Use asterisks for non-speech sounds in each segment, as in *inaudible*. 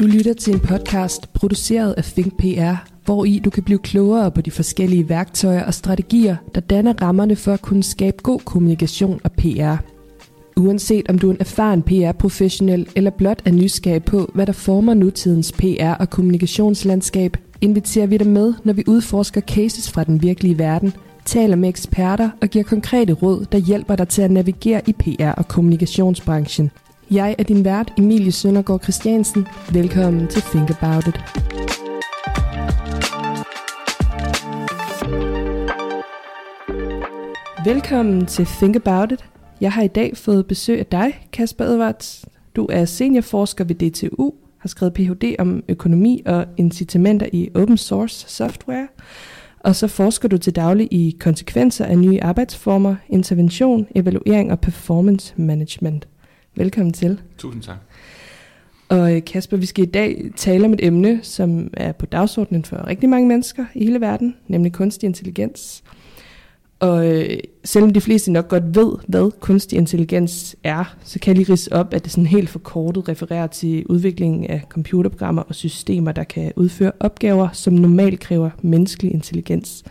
Du lytter til en podcast produceret af Think PR, hvor i du kan blive klogere på de forskellige værktøjer og strategier, der danner rammerne for at kunne skabe god kommunikation og PR. Uanset om du er en erfaren PR-professionel eller blot er nysgerrig på, hvad der former nutidens PR- og kommunikationslandskab, inviterer vi dig med, når vi udforsker cases fra den virkelige verden, taler med eksperter og giver konkrete råd, der hjælper dig til at navigere i PR- og kommunikationsbranchen. Jeg er din vært, Emilie Søndergaard Christiansen. Velkommen til Think About It. Velkommen til Think About It. Jeg har i dag fået besøg af dig, Kasper Edvards. Du er seniorforsker ved DTU, har skrevet Ph.D. om økonomi og incitamenter i open source software. Og så forsker du til daglig i konsekvenser af nye arbejdsformer, intervention, evaluering og performance management. Velkommen til. Tusind tak. Og øh, Kasper, vi skal i dag tale om et emne, som er på dagsordenen for rigtig mange mennesker i hele verden, nemlig kunstig intelligens. Og øh, selvom de fleste nok godt ved, hvad kunstig intelligens er, så kan jeg lige rise op, at det sådan helt forkortet refererer til udviklingen af computerprogrammer og systemer, der kan udføre opgaver, som normalt kræver menneskelig intelligens.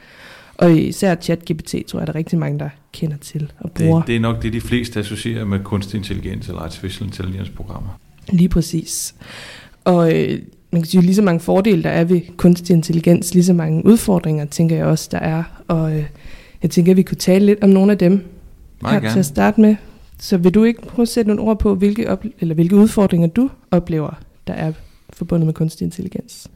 Og især ChatGPT tror jeg, der er rigtig mange, der kender til og bruger. Det, det er nok det, de fleste associerer med kunstig intelligens eller artificial intelligence programmer. Lige præcis. Og øh, man kan sige, lige så mange fordele, der er ved kunstig intelligens, lige så mange udfordringer, tænker jeg også, der er. Og øh, jeg tænker, at vi kunne tale lidt om nogle af dem Meget her gerne. til at starte med. Så vil du ikke prøve at sætte nogle ord på, hvilke, op, eller hvilke udfordringer du oplever, der er forbundet med kunstig intelligens?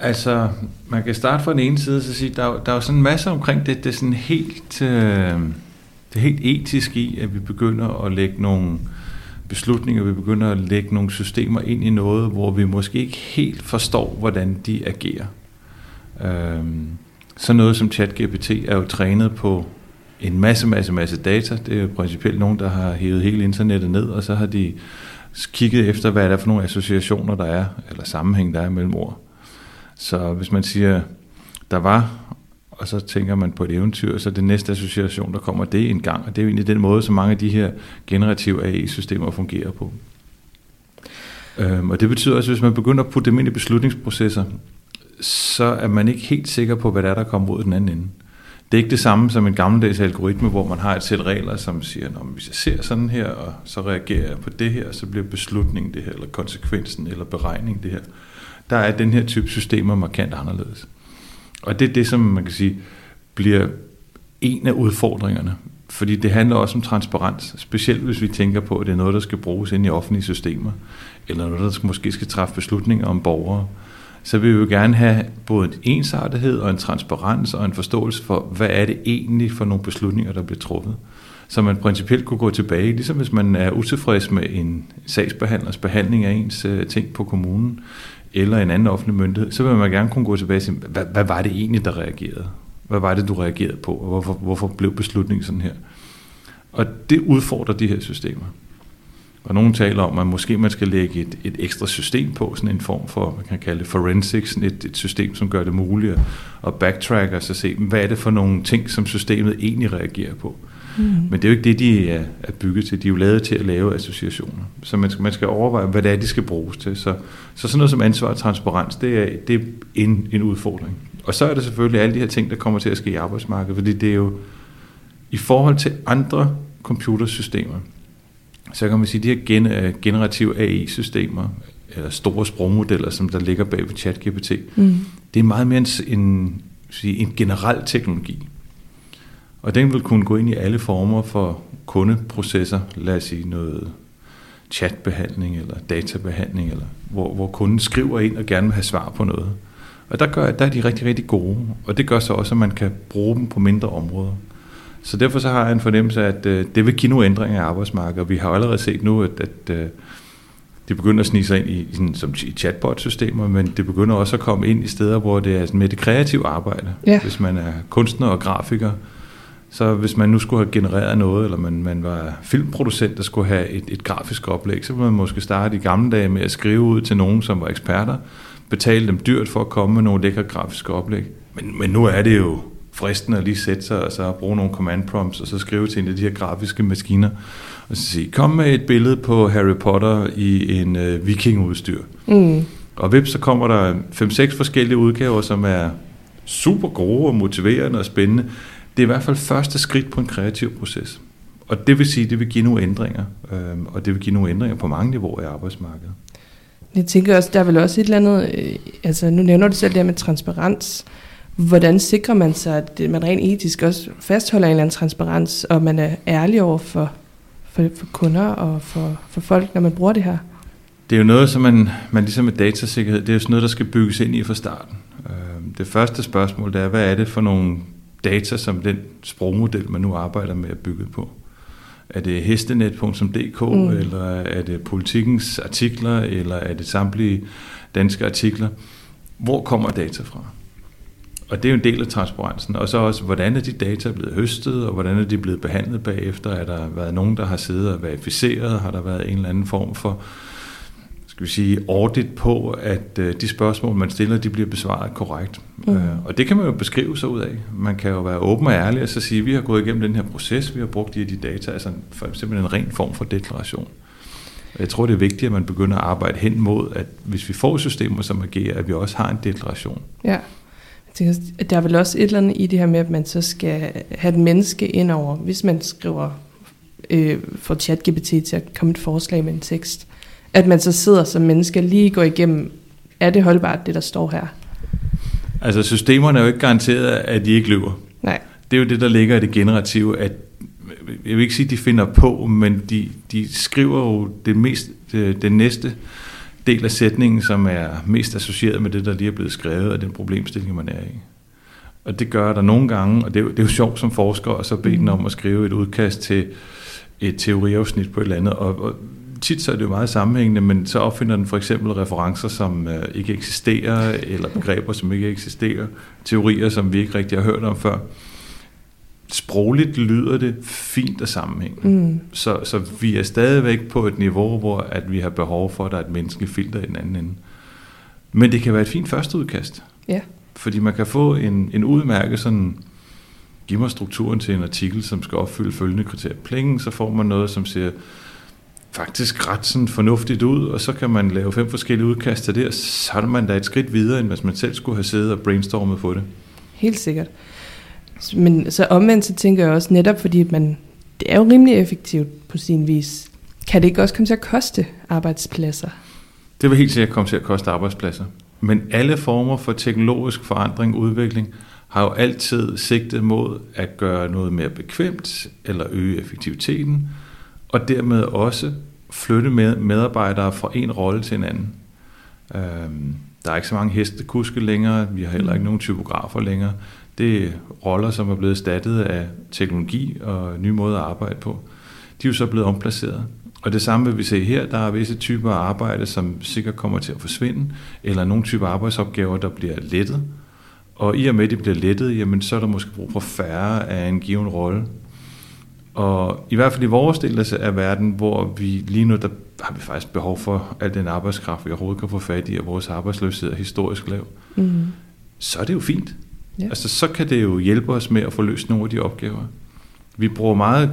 Altså, man kan starte fra den ene side og så sige, der, der er jo sådan en masse omkring det, det er sådan helt, øh, det er helt etisk i, at vi begynder at lægge nogle beslutninger, vi begynder at lægge nogle systemer ind i noget, hvor vi måske ikke helt forstår, hvordan de agerer. Øh, så noget som ChatGPT er jo trænet på en masse, masse, masse data. Det er jo principielt nogen, der har hævet hele internettet ned, og så har de kigget efter, hvad er der for nogle associationer, der er, eller sammenhæng, der er mellem ord. Så hvis man siger, der var, og så tænker man på et eventyr, så det næste association, der kommer, det er en gang. Og det er jo egentlig den måde, som mange af de her generative AI-systemer fungerer på. Øhm, og det betyder også, at hvis man begynder at putte dem ind i beslutningsprocesser, så er man ikke helt sikker på, hvad der er, der kommer ud af den anden ende. Det er ikke det samme som en gammeldags algoritme, hvor man har et sæt regler, som siger, at hvis jeg ser sådan her, og så reagerer jeg på det her, så bliver beslutningen det her, eller konsekvensen, eller beregningen det her. Der er den her type systemer markant anderledes. Og det er det, som man kan sige, bliver en af udfordringerne. Fordi det handler også om transparens, specielt hvis vi tænker på, at det er noget, der skal bruges ind i offentlige systemer, eller noget, der måske skal træffe beslutninger om borgere. Så vil vi jo gerne have både en ensartethed og en transparens og en forståelse for, hvad er det egentlig for nogle beslutninger, der bliver truffet. Så man principielt kunne gå tilbage, ligesom hvis man er utilfreds med en sagsbehandlers behandling af ens øh, ting på kommunen, eller en anden offentlig myndighed, så vil man gerne kunne gå tilbage og sige, hvad, hvad var det egentlig, der reagerede? Hvad var det, du reagerede på, og hvorfor, hvorfor blev beslutningen sådan her? Og det udfordrer de her systemer. Og nogen taler om, at måske man skal lægge et, et ekstra system på, sådan en form for, man kan kalde det forensics, sådan et, et system, som gør det muligt at, at backtrack og så se, hvad er det for nogle ting, som systemet egentlig reagerer på. Mm. Men det er jo ikke det, de er, er bygget til. De er jo lavet til at lave associationer. Så man skal, man skal overveje, hvad det er, de skal bruges til. Så, så sådan noget som ansvar og transparens, det er, det er en, en udfordring. Og så er det selvfølgelig alle de her ting, der kommer til at ske i arbejdsmarkedet, fordi det er jo i forhold til andre computersystemer, så kan man sige, at de her gen, øh, generative AI-systemer, eller store sprogmodeller, som der ligger bag ved ChatGPT, Mm. det er meget mere en, en, en generel teknologi. Og den vil kunne gå ind i alle former for kundeprocesser, lad os sige noget chatbehandling eller databehandling, eller hvor, hvor kunden skriver ind og gerne vil have svar på noget. Og der, gør, der er de rigtig, rigtig gode, og det gør så også, at man kan bruge dem på mindre områder. Så derfor så har jeg en fornemmelse af, at øh, det vil give nogle ændringer i arbejdsmarkedet, og vi har allerede set nu, at, at øh, det begynder at snige sig ind i, i sådan, som i chatbot-systemer, men det begynder også at komme ind i steder, hvor det er sådan med det kreative arbejde. Ja. Hvis man er kunstner og grafiker, så hvis man nu skulle have genereret noget, eller man, man var filmproducent, der skulle have et, et grafisk oplæg, så ville man måske starte i gamle dage med at skrive ud til nogen, som var eksperter, betale dem dyrt for at komme med nogle lækre grafiske oplæg. Men, men nu er det jo fristende at lige sætte sig og så bruge nogle command prompts, og så skrive til en af de her grafiske maskiner, og så sige, kom med et billede på Harry Potter i en øh, vikingudstyr. Mm. Og vips, så kommer der 5-6 forskellige udgaver, som er super gode og motiverende og spændende. Det er i hvert fald første skridt på en kreativ proces. Og det vil sige, at det vil give nogle ændringer, øh, og det vil give nogle ændringer på mange niveauer i arbejdsmarkedet. Jeg tænker også, der er vel også et eller andet, øh, altså nu nævner du selv det her med transparens. Hvordan sikrer man sig, at man rent etisk også fastholder en eller anden transparens, og man er ærlig over for, for, for kunder og for, for folk, når man bruger det her? Det er jo noget, som man, man ligesom med datasikkerhed, det er jo sådan noget, der skal bygges ind i fra starten. Øh, det første spørgsmål, det er, hvad er det for nogle data, som den sprogmodel, man nu arbejder med, at bygge på? Er det hestenet.dk, mm. eller er det politikens artikler, eller er det samtlige danske artikler? Hvor kommer data fra? Og det er jo en del af transparensen. Og så også, hvordan er de data blevet høstet, og hvordan er de blevet behandlet bagefter? Er der været nogen, der har siddet og verificeret? Har der været en eller anden form for øh, skal vi sige, audit på, at øh, de spørgsmål, man stiller, de bliver besvaret korrekt. Mm. Øh, og det kan man jo beskrive sig ud af. Man kan jo være åben og ærlig og så sige, at vi har gået igennem den her proces, vi har brugt de her de data, altså for eksempel en ren form for deklaration. Jeg tror, det er vigtigt, at man begynder at arbejde hen mod, at hvis vi får systemer, som agerer, at vi også har en deklaration. Ja. Der er vel også et eller andet i det her med, at man så skal have et menneske ind over, hvis man skriver øh, for ChatGPT til at komme et forslag med en tekst, at man så sidder som menneske lige går igennem, er det holdbart, det der står her? Altså systemerne er jo ikke garanteret, at de ikke løber. Nej. Det er jo det, der ligger i det generative, at jeg vil ikke sige, at de finder på, men de, de skriver jo det, mest, det, det næste del af sætningen, som er mest associeret med det, der lige er blevet skrevet, og den problemstilling, man er i. Og det gør der nogle gange, og det er jo, det er jo sjovt som forsker, og så bede mm. om at skrive et udkast til et teoriafsnit på et eller andet, og, og tit så er det jo meget sammenhængende, men så opfinder den for eksempel referencer, som øh, ikke eksisterer, eller begreber, som ikke eksisterer, teorier, som vi ikke rigtig har hørt om før. Sprogligt lyder det fint og sammenhængende. Mm. Så, så vi er stadigvæk på et niveau, hvor at vi har behov for, at der er et menneskeligt filter i den anden ende. Men det kan være et fint førsteudkast. Ja. Fordi man kan få en, en udmærket sådan, giv mig strukturen til en artikel, som skal opfylde følgende kriterier. Pling, så får man noget, som siger, faktisk ret sådan fornuftigt ud, og så kan man lave fem forskellige udkast til det, og så er man da et skridt videre, end hvis man selv skulle have siddet og brainstormet på det. Helt sikkert. Men så omvendt så tænker jeg også, netop fordi man, det er jo rimelig effektivt på sin vis, kan det ikke også komme til at koste arbejdspladser? Det vil helt sikkert komme til at koste arbejdspladser. Men alle former for teknologisk forandring og udvikling har jo altid sigtet mod at gøre noget mere bekvemt eller øge effektiviteten, og dermed også flytte med medarbejdere fra en rolle til en anden. Øhm, der er ikke så mange hestekuske længere, vi har heller ikke nogen typografer længere. Det er roller, som er blevet stattet af teknologi og nye måder at arbejde på. De er jo så blevet omplaceret. Og det samme vil vi se her, der er visse typer af arbejde, som sikkert kommer til at forsvinde, eller nogle typer arbejdsopgaver, der bliver lettet. Og i og med, at de bliver lettet, jamen, så er der måske brug for færre af en given rolle. Og i hvert fald i vores del af verden, hvor vi lige nu, der har vi faktisk behov for al den arbejdskraft, vi overhovedet kan få fat i, og vores arbejdsløshed er historisk lav, mm. så er det jo fint. Ja. Altså, så kan det jo hjælpe os med at få løst nogle af de opgaver. Vi bruger meget,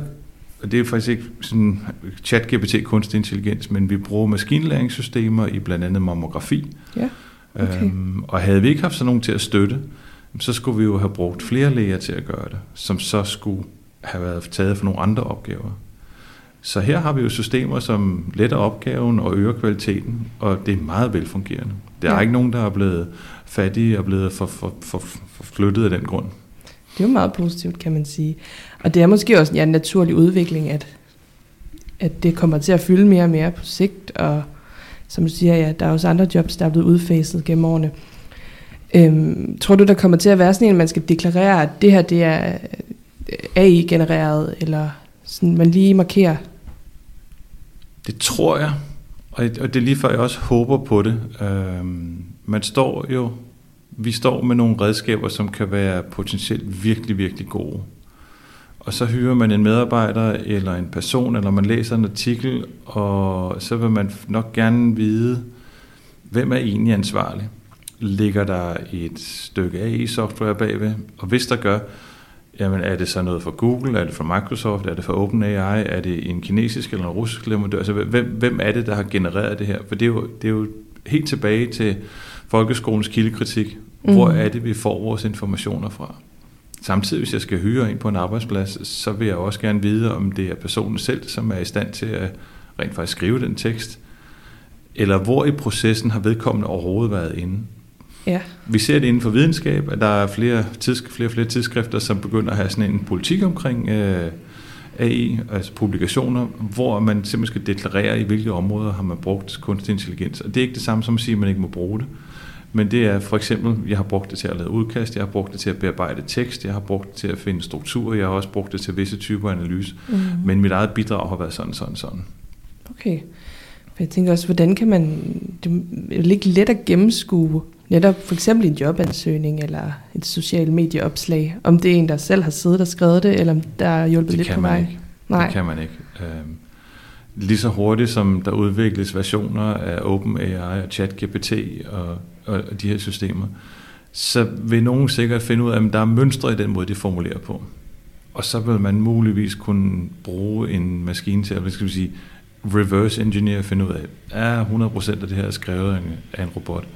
og det er faktisk ikke sådan chat-GPT kunstig intelligens, men vi bruger maskinlæringssystemer i blandt andet mammografi. Ja. Okay. Øhm, og havde vi ikke haft sådan nogen til at støtte, så skulle vi jo have brugt flere læger til at gøre det, som så skulle have været taget for nogle andre opgaver. Så her har vi jo systemer, som letter opgaven og øger kvaliteten, og det er meget velfungerende. Der er ja. ikke nogen, der er blevet fattige og blevet for, for, for, for flyttet af den grund. Det er jo meget positivt, kan man sige. Og det er måske også ja, en naturlig udvikling, at, at det kommer til at fylde mere og mere på sigt, og som du siger, ja, der er også andre jobs, der er blevet udfaset gennem årene. Øhm, tror du, der kommer til at være sådan en, man skal deklarere, at det her det er AI-genereret, eller sådan, man lige markerer? Det tror jeg, og det er lige før jeg også håber på det. Øhm, man står jo, vi står med nogle redskaber, som kan være potentielt virkelig, virkelig gode. Og så hyrer man en medarbejder eller en person, eller man læser en artikel, og så vil man nok gerne vide, hvem er egentlig ansvarlig. Ligger der et stykke AI-software bagved? Og hvis der gør, jamen er det så noget fra Google, er det fra Microsoft, er det fra OpenAI, er det en kinesisk eller en russisk leverandør? Altså hvem, hvem er det, der har genereret det her? For det er jo, det er jo helt tilbage til folkeskolens kildekritik. Hvor mm. er det, vi får vores informationer fra? Samtidig, hvis jeg skal hyre ind på en arbejdsplads, så vil jeg også gerne vide, om det er personen selv, som er i stand til at rent faktisk skrive den tekst, eller hvor i processen har vedkommende overhovedet været inde. Ja. Vi ser det inden for videnskab, at der er flere, tids, flere, flere tidsskrifter, som begynder at have sådan en politik omkring øh, AI, altså publikationer, hvor man simpelthen skal deklarere, i hvilke områder har man brugt kunstig intelligens. Og det er ikke det samme som at sige, at man ikke må bruge det. Men det er for eksempel, jeg har brugt det til at lave udkast, jeg har brugt det til at bearbejde tekst, jeg har brugt det til at finde strukturer, jeg har også brugt det til visse typer analyse. Mm. Men mit eget bidrag har været sådan, sådan, sådan. Okay. Jeg tænker også, hvordan kan man, det er ikke let at gennemskue netop for eksempel en jobansøgning eller et social medieopslag, om det er en, der selv har siddet og skrevet det, eller om der er hjulpet det lidt på vej? Ikke. Nej. Det kan man ikke. Øhm, lige så hurtigt som der udvikles versioner af OpenAI og ChatGPT og, og de her systemer, så vil nogen sikkert finde ud af, at der er mønstre i den måde, de formulerer på. Og så vil man muligvis kunne bruge en maskine til at hvad skal vi sige, reverse engineer finde ud af, at 100% af det her er skrevet af en robot.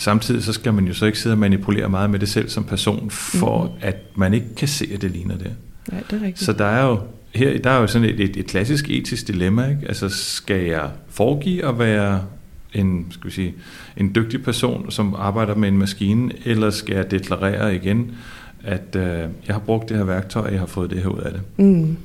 Samtidig så skal man jo så ikke sidde og manipulere meget med det selv som person, for mm-hmm. at man ikke kan se, at det ligner det. Ja, det er rigtigt. Så der er jo her der er jo sådan et, et, et klassisk etisk dilemma. Ikke? Altså skal jeg foregive at være en, skal vi sige, en dygtig person, som arbejder med en maskine, eller skal jeg deklarere igen, at øh, jeg har brugt det her værktøj, og jeg har fået det her ud af det. Mm.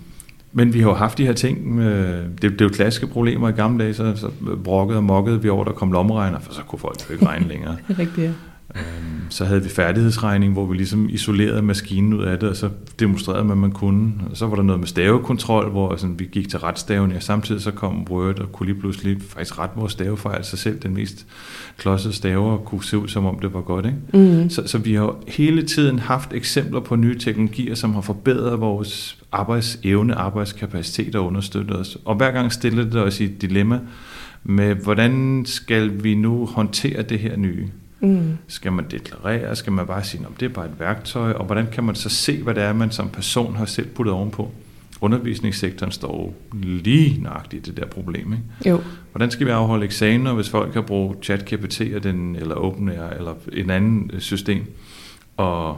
Men vi har jo haft de her ting, øh, det, det er jo klassiske problemer i gamle dage, så, så brokkede og mokkede vi over, der kom lommeregner, for så kunne folk jo ikke regne længere. *laughs* Rigtigt, ja. Øhm, så havde vi færdighedsregning, hvor vi ligesom isolerede maskinen ud af det, og så demonstrerede man, at man kunne. Og så var der noget med stavekontrol, hvor sådan, vi gik til retstavene, og samtidig så kom Word og kunne lige pludselig faktisk ret vores stavefejl sig selv. Den mest klodsede staver kunne se ud, som om det var godt. Ikke? Mm. Så, så vi har hele tiden haft eksempler på nye teknologier, som har forbedret vores arbejdsevne, arbejdskapacitet og understøttet os. Og hver gang stillede det os i et dilemma med, hvordan skal vi nu håndtere det her nye? Mm. Skal man deklarere? Skal man bare sige, at det er bare et værktøj? Og hvordan kan man så se, hvad det er, man som person har selv puttet ovenpå? Undervisningssektoren står lige nøjagtigt i det der problem. Ikke? Jo. Hvordan skal vi afholde eksamener, hvis folk kan bruge ChatGPT eller OpenAI eller en anden øh, system, og,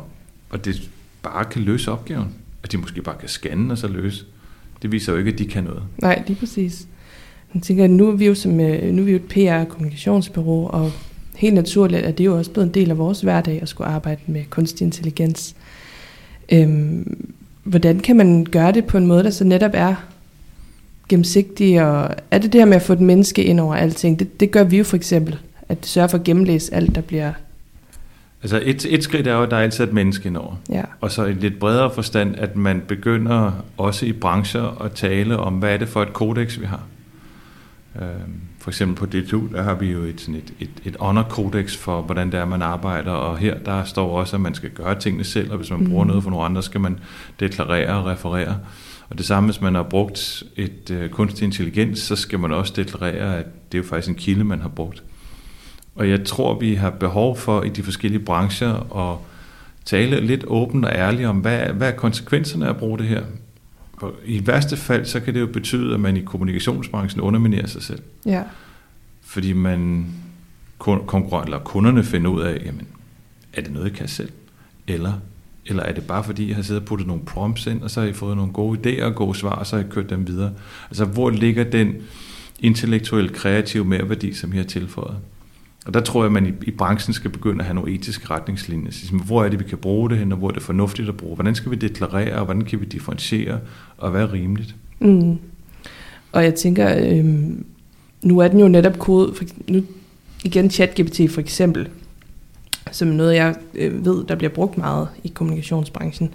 og det bare kan løse opgaven? At de måske bare kan scanne og så løse. Det viser jo ikke, at de kan noget. Nej, lige præcis. Jeg tænker, nu er vi jo, som, øh, nu er vi jo et PR-kommunikationsbureau, og helt naturligt at det jo også blevet en del af vores hverdag at skulle arbejde med kunstig intelligens. Øhm, hvordan kan man gøre det på en måde, der så netop er gennemsigtig, og er det det her med at få et menneske ind over alting? Det, det gør vi jo for eksempel, at sørge for at gennemlæse alt, der bliver... Altså et, et skridt er jo, at der er altid et menneske indover. Ja. Og så i lidt bredere forstand, at man begynder også i brancher at tale om, hvad er det for et kodex, vi har. Øhm, for eksempel på DTU, der har vi jo et, sådan et, et, et honor codex for, hvordan det er, man arbejder, og her der står også, at man skal gøre tingene selv, og hvis man mm. bruger noget for nogle andre, skal man deklarere og referere. Og det samme, hvis man har brugt et uh, kunstig intelligens, så skal man også deklarere, at det er jo faktisk en kilde, man har brugt. Og jeg tror, vi har behov for i de forskellige brancher at tale lidt åbent og ærligt om, hvad, hvad er konsekvenserne af at bruge det her? I værste fald, så kan det jo betyde, at man i kommunikationsbranchen underminerer sig selv. Ja. Fordi man konkurrent, eller kunderne finder ud af, jamen, er det noget, jeg kan selv? Eller, eller er det bare fordi, jeg har siddet og puttet nogle prompts ind, og så har I fået nogle gode idéer og gode svar, og så har jeg kørt dem videre. Altså, hvor ligger den intellektuelle, kreative merværdi, som jeg har tilføjet? Og der tror jeg, at man i, i branchen skal begynde at have nogle etiske retningslinjer. Så, ligesom, hvor er det, vi kan bruge det hen, og hvor er det fornuftigt at bruge? Hvordan skal vi deklarere, og hvordan kan vi differentiere, og hvad er rimeligt? Mm. Og jeg tænker, øh, nu er den jo netop kode, for, nu igen ChatGPT for eksempel, som noget jeg øh, ved, der bliver brugt meget i kommunikationsbranchen.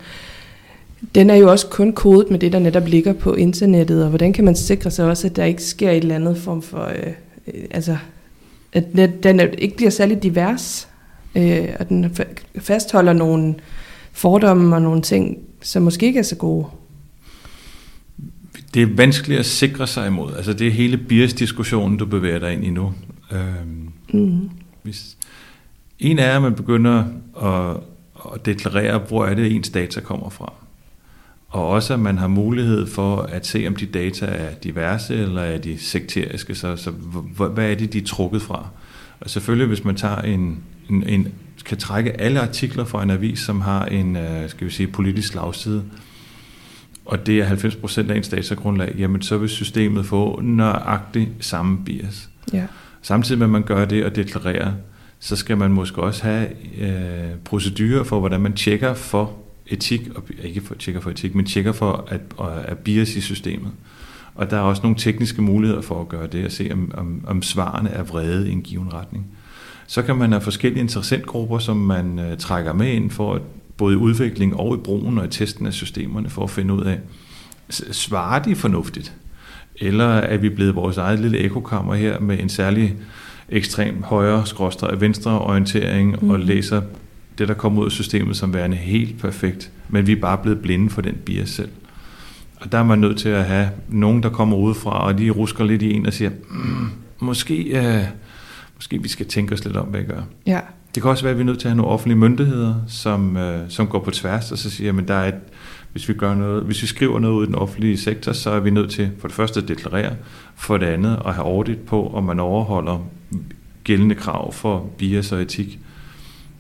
Den er jo også kun kodet med det, der netop ligger på internettet, og hvordan kan man sikre sig også, at der ikke sker et eller andet form for, øh, øh, altså at den ikke bliver særlig divers, øh, og den fastholder nogle fordomme og nogle ting, som måske ikke er så gode. Det er vanskeligt at sikre sig imod. Altså det er hele bias-diskussionen, du bevæger dig ind i nu. Øhm, mm. hvis, En er, at man begynder at, at deklarere, hvor er det ens data kommer fra. Og også, at man har mulighed for at se, om de data er diverse eller er de sekteriske. Så, så hvad er det, de er trukket fra? Og selvfølgelig, hvis man tager en, en, en kan trække alle artikler fra en avis, som har en øh, skal vi sige, politisk slagside, og det er 90% af ens datagrundlag, jamen så vil systemet få nøjagtigt samme bias. Ja. Samtidig med, at man gør det og deklarerer, så skal man måske også have øh, procedurer for, hvordan man tjekker for etik, og ikke for, tjekker for etik, men tjekker for at, at bias i systemet. Og der er også nogle tekniske muligheder for at gøre det, at se om, om, om svarene er vrede i en given retning. Så kan man have forskellige interessentgrupper, som man øh, trækker med ind for at både i udvikling og i brugen og i testen af systemerne, for at finde ud af, svarer de fornuftigt? Eller er vi blevet vores eget lille ekokammer her med en særlig ekstrem højre, skråstrej, venstre orientering mm. og læser det, der kommer ud af systemet som værende helt perfekt, men vi er bare blevet blinde for den bias selv. Og der er man nødt til at have nogen, der kommer udefra, og de rusker lidt i en og siger, mm, måske, øh, måske vi skal tænke os lidt om, hvad vi gør. Ja. Det kan også være, at vi er nødt til at have nogle offentlige myndigheder, som, øh, som går på tværs, og så siger, at der er et, hvis vi, gør noget, hvis vi skriver noget ud i den offentlige sektor, så er vi nødt til for det første at deklarere, for det andet at have audit på, om man overholder gældende krav for bias og etik.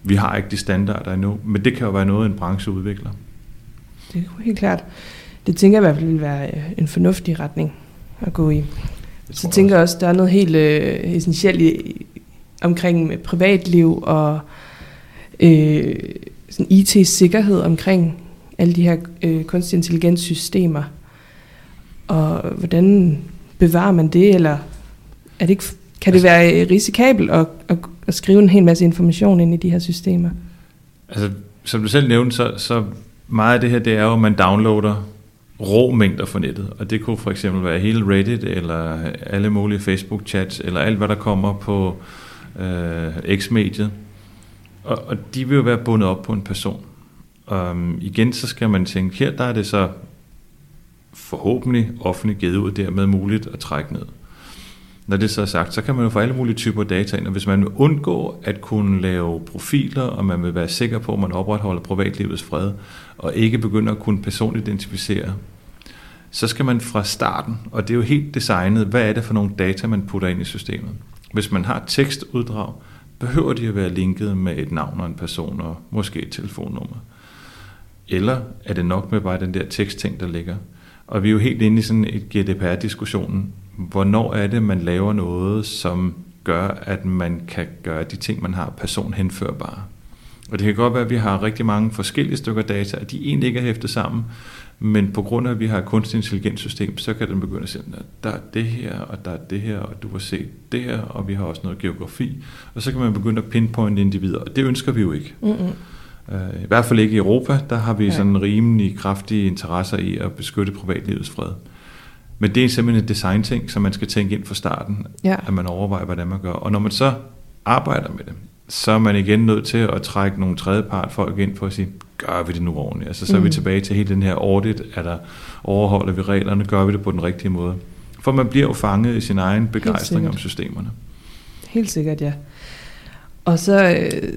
Vi har ikke de standarder endnu, men det kan jo være noget, en branche udvikler. Det er helt klart. Det tænker jeg i hvert fald vil være øh, en fornuftig retning at gå i. Så jeg tænker også, der er noget helt øh, essentielt i, omkring privatliv og øh, sådan IT-sikkerhed omkring alle de her øh, kunstig intelligens systemer. Og hvordan bevarer man det, eller er det ikke, kan det altså- være risikabelt at, at, at skrive en hel masse information ind i de her systemer? Altså, som du selv nævnte, så, så meget af det her, det er jo, at man downloader rå mængder fra nettet. Og det kunne for eksempel være hele Reddit, eller alle mulige Facebook-chats, eller alt, hvad der kommer på øh, X-mediet. Og, og de vil jo være bundet op på en person. Um, igen, så skal man tænke, her der er det så forhåbentlig offentligt givet ud, dermed muligt at trække ned. Når det så er sagt, så kan man jo få alle mulige typer data ind, og hvis man vil undgå at kunne lave profiler, og man vil være sikker på, at man opretholder privatlivets fred, og ikke begynder at kunne personligt identificere, så skal man fra starten, og det er jo helt designet, hvad er det for nogle data, man putter ind i systemet. Hvis man har tekstuddrag, behøver de at være linket med et navn og en person, og måske et telefonnummer. Eller er det nok med bare den der tekstting, der ligger? Og vi er jo helt inde i sådan et GDPR-diskussionen. Hvornår er det, man laver noget, som gør, at man kan gøre de ting, man har personhenførbare? Og det kan godt være, at vi har rigtig mange forskellige stykker data, og de egentlig ikke er hæftet sammen, men på grund af, at vi har et kunstig intelligent system, så kan den begynde at sige, at der er det her, og der er det her, og du har set det her, og vi har også noget geografi. Og så kan man begynde at pinpointe individer, og det ønsker vi jo ikke. Mm-hmm. I hvert fald ikke i Europa, der har vi sådan rimelig kraftige interesser i at beskytte privatlivets fred. Men det er simpelthen et design-ting, som man skal tænke ind fra starten, ja. at man overvejer, hvordan man gør. Og når man så arbejder med det, så er man igen nødt til at trække nogle tredjepart folk ind for at sige, gør vi det nu ordentligt? Altså så er mm. vi tilbage til hele den her audit, er der overholder vi reglerne, gør vi det på den rigtige måde? For man bliver jo fanget i sin egen begejstring om systemerne. Helt sikkert, ja. Og så øh,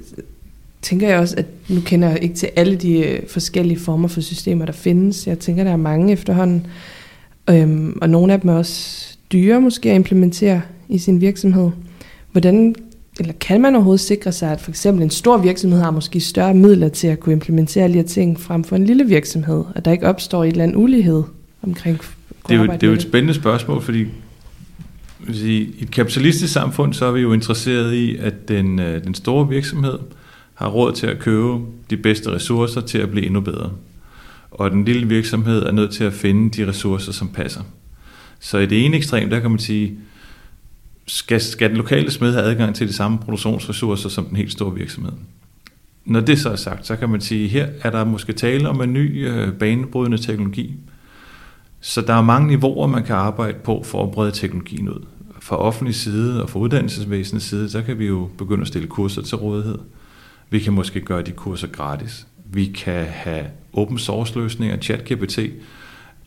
tænker jeg også, at nu kender jeg ikke til alle de øh, forskellige former for systemer, der findes. Jeg tænker, der er mange efterhånden, øhm, og nogle af dem er også dyre måske at implementere i sin virksomhed. Hvordan eller kan man overhovedet sikre sig, at for eksempel en stor virksomhed har måske større midler til at kunne implementere alle de her ting, frem for en lille virksomhed, at der ikke opstår et eller andet ulighed omkring det er, jo, det er jo et spændende spørgsmål, fordi i et kapitalistisk samfund, så er vi jo interesseret i, at den, øh, den store virksomhed har råd til at købe de bedste ressourcer til at blive endnu bedre. Og den lille virksomhed er nødt til at finde de ressourcer, som passer. Så i det ene ekstrem, der kan man sige, skal, skal den lokale smed have adgang til de samme produktionsressourcer som den helt store virksomhed. Når det så er sagt, så kan man sige, at her er der måske tale om en ny øh, banebrydende teknologi. Så der er mange niveauer, man kan arbejde på for at brede teknologien ud. Fra offentlig side og fra uddannelsesvæsenets side, så kan vi jo begynde at stille kurser til rådighed. Vi kan måske gøre de kurser gratis. Vi kan have open source løsninger. ChatGPT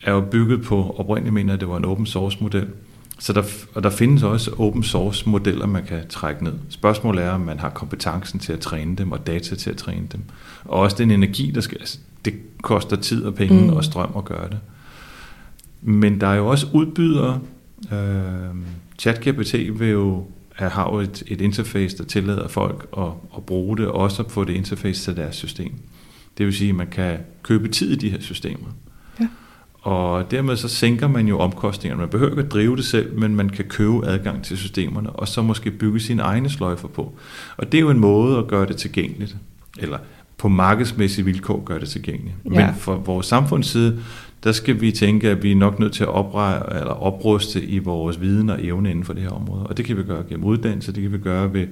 er jo bygget på, oprindeligt mener at det var en open source model, Så der, og der findes også open source modeller, man kan trække ned. Spørgsmålet er, om man har kompetencen til at træne dem, og data til at træne dem. Og også den energi, der skal... Altså, det koster tid og penge mm. og strøm at gøre det. Men der er jo også udbydere. Øh, ChatGPT vil jo har jo et, et interface, der tillader folk at, at bruge det, og også at få det interface til deres system. Det vil sige, at man kan købe tid i de her systemer. Ja. Og dermed så sænker man jo omkostningerne. Man behøver ikke at drive det selv, men man kan købe adgang til systemerne, og så måske bygge sine egne sløjfer på. Og det er jo en måde at gøre det tilgængeligt, eller på markedsmæssige vilkår gøre det tilgængeligt. Ja. Men for vores samfundsside, der skal vi tænke, at vi er nok nødt til at oprette, eller opruste i vores viden og evne inden for det her område. Og det kan vi gøre gennem uddannelse, det kan vi gøre ved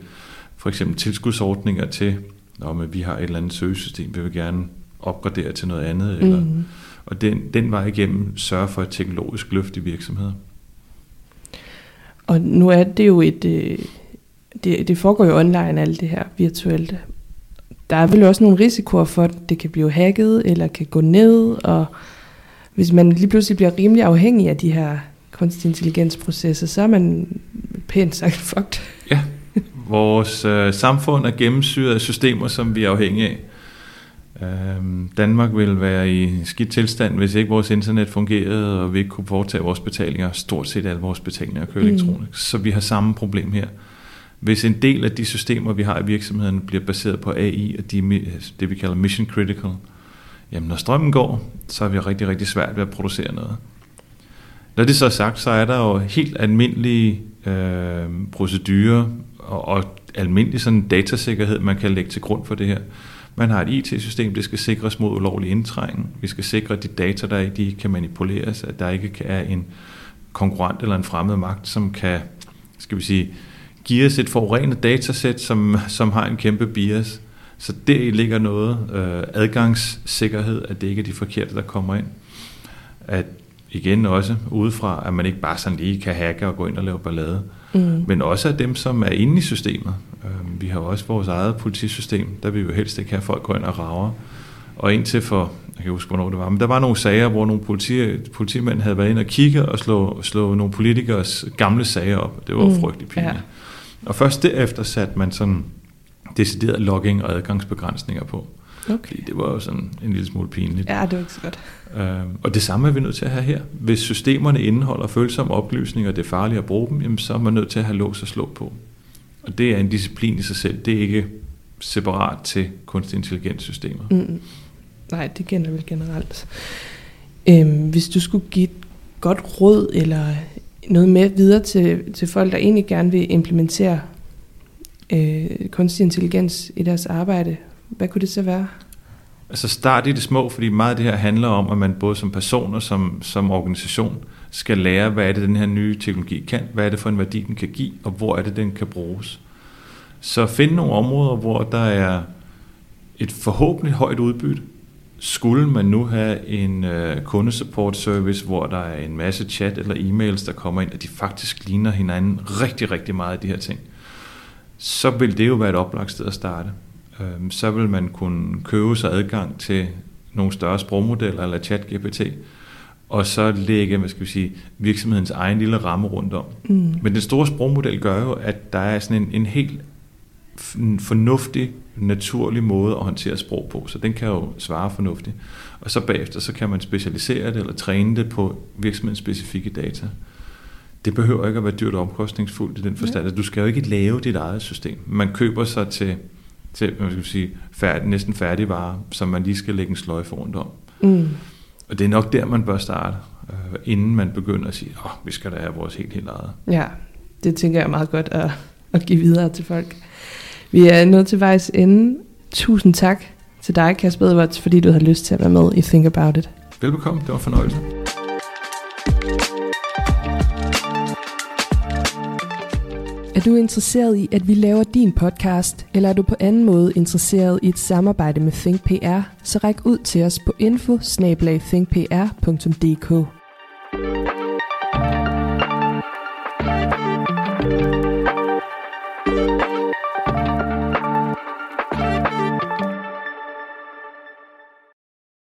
for eksempel tilskudsordninger til, når vi har et eller andet søgesystem, vi vil gerne opgradere til noget andet, eller, mm. og den, den vej igennem sørge for et teknologisk løft i virksomheder. Og nu er det jo et, øh, det, det foregår jo online alt det her virtuelt. Der er vel også nogle risikoer for, at det kan blive hacket, eller kan gå ned, og hvis man lige pludselig bliver rimelig afhængig af de her kunstig intelligensprocesser, så er man pænt sagt *laughs* fucked. Ja, vores øh, samfund er gennemsyret af systemer, som vi er afhængige af. Øhm, Danmark vil være i skidt tilstand, hvis ikke vores internet fungerede, og vi ikke kunne foretage vores betalinger. Stort set alle vores betalinger kører mm. elektronisk. Så vi har samme problem her. Hvis en del af de systemer, vi har i virksomheden, bliver baseret på AI, og de, det vi kalder mission critical, jamen når strømmen går, så er vi rigtig, rigtig svært ved at producere noget. Når det så er sagt, så er der jo helt almindelige øh, procedurer og, og almindelig sådan datasikkerhed, man kan lægge til grund for det her. Man har et IT-system, det skal sikres mod ulovlig indtrængen. Vi skal sikre, at de data, der er i, de kan manipuleres, at der ikke er en konkurrent eller en fremmed magt, som kan, skal vi sige, give os et forurenet datasæt, som, som har en kæmpe bias. Så der ligger noget øh, adgangssikkerhed, at det ikke er de forkerte, der kommer ind. At igen også udefra, at man ikke bare sådan lige kan hacke og gå ind og lave ballade. Mm. Men også af dem, som er inde i systemet. Øh, vi har også vores eget politisystem, der vil vi jo helst ikke have folk gå ind og rager. Og indtil for, jeg kan huske, hvornår det var, men der var nogle sager, hvor nogle politi, politimænd havde været inde og kigge og slå, slå nogle politikers gamle sager op. Det var mm. frygteligt pinligt. Ja. Og først derefter satte man sådan decideret logging og adgangsbegrænsninger på. Okay. Fordi det var jo sådan en lille smule pinligt. Ja, det var ikke så godt. Øh, og det samme er vi nødt til at have her. Hvis systemerne indeholder følsomme oplysninger, og det er farligt at bruge dem, jamen, så er man nødt til at have lås og slå på. Og det er en disciplin i sig selv. Det er ikke separat til kunstig intelligens systemer. Mm. Nej, det gælder vel generelt. Øhm, hvis du skulle give et godt råd eller noget med videre til, til folk, der egentlig gerne vil implementere øh, kunstig intelligens i deres arbejde, hvad kunne det så være? Altså start i det små, fordi meget af det her handler om, at man både som person og som, som organisation skal lære, hvad er det, den her nye teknologi kan, hvad er det for en værdi, den kan give, og hvor er det, den kan bruges. Så find nogle områder, hvor der er et forhåbentlig højt udbytte. Skulle man nu have en øh, kundesupport service, hvor der er en masse chat eller e-mails, der kommer ind, og de faktisk ligner hinanden rigtig, rigtig meget af de her ting, så vil det jo være et oplagt sted at starte. Øhm, så vil man kunne købe sig adgang til nogle større sprogmodeller eller chat-GPT, og så lægge hvad skal vi sige, virksomhedens egen lille ramme rundt om. Mm. Men den store sprogmodel gør jo, at der er sådan en, en helt fornuftig, naturlig måde at håndtere sprog på, så den kan jo svare fornuftigt. Og så bagefter, så kan man specialisere det eller træne det på virksomhedens specifikke data. Det behøver ikke at være dyrt og omkostningsfuldt i den forstand, at du skal jo ikke lave dit eget system. Man køber sig til til man skal sige, færdig, næsten færdige varer, som man lige skal lægge en sløjfe rundt om. Mm. Og det er nok der, man bør starte, øh, inden man begynder at sige, åh, oh, vi skal da have vores helt helt eget. Ja, det tænker jeg er meget godt at, at give videre til folk. Vi er nået til vejs ende. Tusind tak til dig, Kasper Edwards, fordi du har lyst til at være med i Think About It. Velbekomme, det var fornøjelse. Er du interesseret i, at vi laver din podcast, eller er du på anden måde interesseret i et samarbejde med ThinkPR, så ræk ud til os på info